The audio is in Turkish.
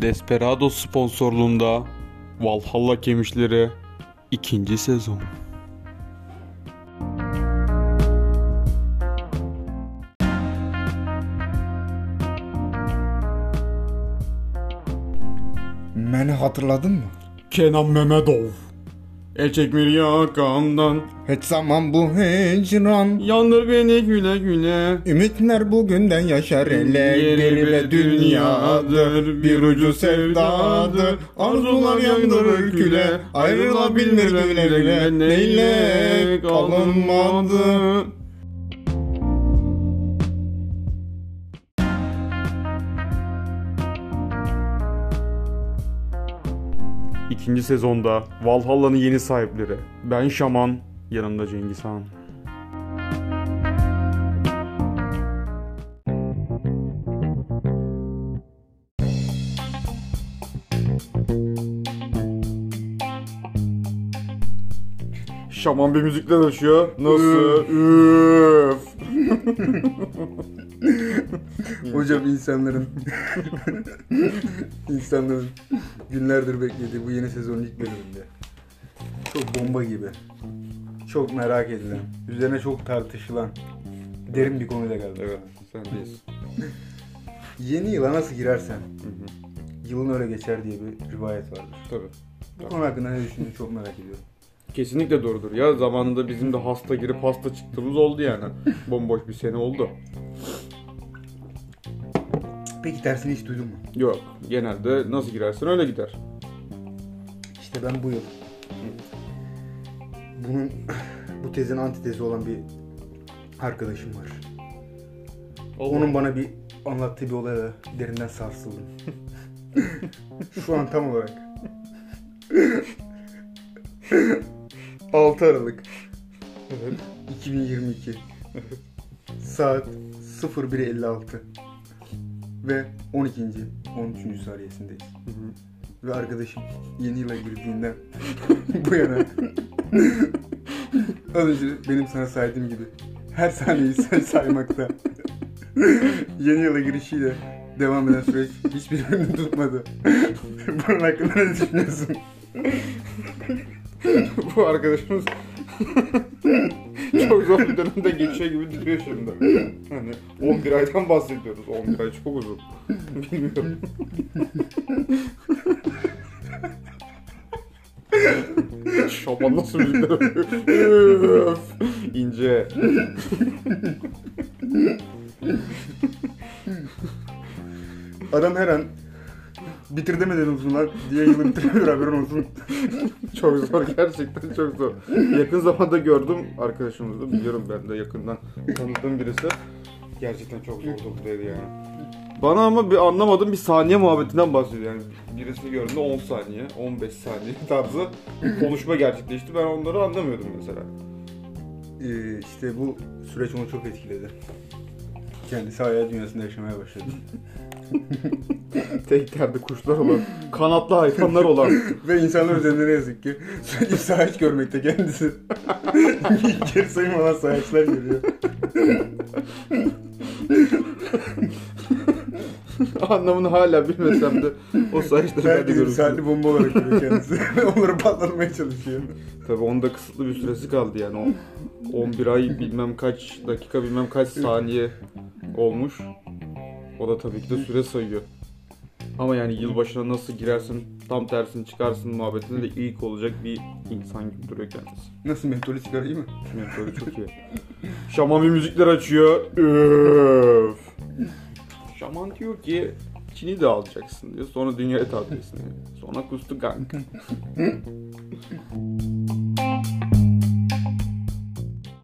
Desperado sponsorluğunda Valhalla Kemişleri 2. sezon. Beni hatırladın mı? Kenan Mehmetov. El çekmeli yakamdan Hiç zaman bu hicran. Yandır beni güle güle. Ümitler bugünden yaşar. Ele Geri ve dünyadır. Bir ucu sevdadır. Arzular yandırır küle Ayrılabilir güle güle Neyle kalınmadı İkinci sezonda Valhalla'nın yeni sahipleri. Ben Şaman, yanımda Cengiz Han. Şaman bir müzikler açıyor. Nasıl? Üf. Hocam insanların insanların günlerdir beklediği bu yeni sezonun ilk bölümünde. Çok bomba gibi. Çok merak edilen, üzerine çok tartışılan derin bir konuyla geldi. Evet, sendeyiz. Yeni yıla nasıl girersen yılın öyle geçer diye bir rivayet vardır. Tabii. Bu konu hakkında ne düşündüğünü çok merak ediyorum. Kesinlikle doğrudur ya. Zamanında bizim de hasta girip hasta çıktığımız oldu yani. Bomboş bir sene oldu. Peki tersini hiç duydun mu? Yok. Genelde nasıl girersen öyle gider. İşte ben bu yıl bunun bu tezin antitezi olan bir arkadaşım var. Onun bana bir anlattığı bir olaya derinden sarsıldım. Şu an tam olarak 6 Aralık Evet. 2022 saat 01.56 ve 12. 13. saniyesindeyiz. Ve arkadaşım yeni yıla girdiğinden bu yana az önce benim sana saydığım gibi her saniyeyi say saymakta yeni yıla girişiyle devam eden süreç hiçbirbirini tutmadı. Bunun hakkında ne düşünüyorsun? Bu arkadaşımız çok zor bir dönemde geçiyor gibi duruyor şimdi. Hani 11 aydan bahsediyoruz. 11 ay çok uzun. Bilmiyorum. Şaban nasıl yapıyor? Üf, İnce. Adam her an bitir demeden olsun lan diye yılı bitirebilir haberin olsun. Çok zor gerçekten çok zor. Yakın zamanda gördüm arkadaşımızı. Biliyorum ben de yakından tanıdığım birisi. Gerçekten çok zor durumdaydı yani. Bana ama bir anlamadım bir saniye muhabbetinden bahsediyor yani. Birisini gördüğümde 10 saniye, 15 saniye tarzı konuşma gerçekleşti. Ben onları anlamıyordum mesela. Ee, işte bu süreç onu çok etkiledi. Kendisi hayal dünyasında yaşamaya başladı. Tek yerde kuşlar olan, kanatlı hayvanlar olan. Ve insanlar üzerinde ne yazık ki sürekli sayaç görmekte kendisi. Geri sayım olan sayaçlar görüyor. Anlamını hala bilmesem de o saçları ben de görüyorum. saatli bomba olarak görüyor kendisi. Onları patlatmaya çalışıyor. Tabii onun da kısıtlı bir süresi kaldı yani o 11 ay bilmem kaç dakika bilmem kaç saniye olmuş. O da tabii ki de süre sayıyor. Ama yani yılbaşına nasıl girersin tam tersini çıkarsın muhabbetinde de ilk olacak bir insan gibi duruyor kendisi. Nasıl mentolü mi? Yani böyle çok iyi. Şaman bir müzikler açıyor. Öf. Şaman diyor ki Çin'i de alacaksın diyor. Sonra dünyayı diyor. Sonra kustu kanka.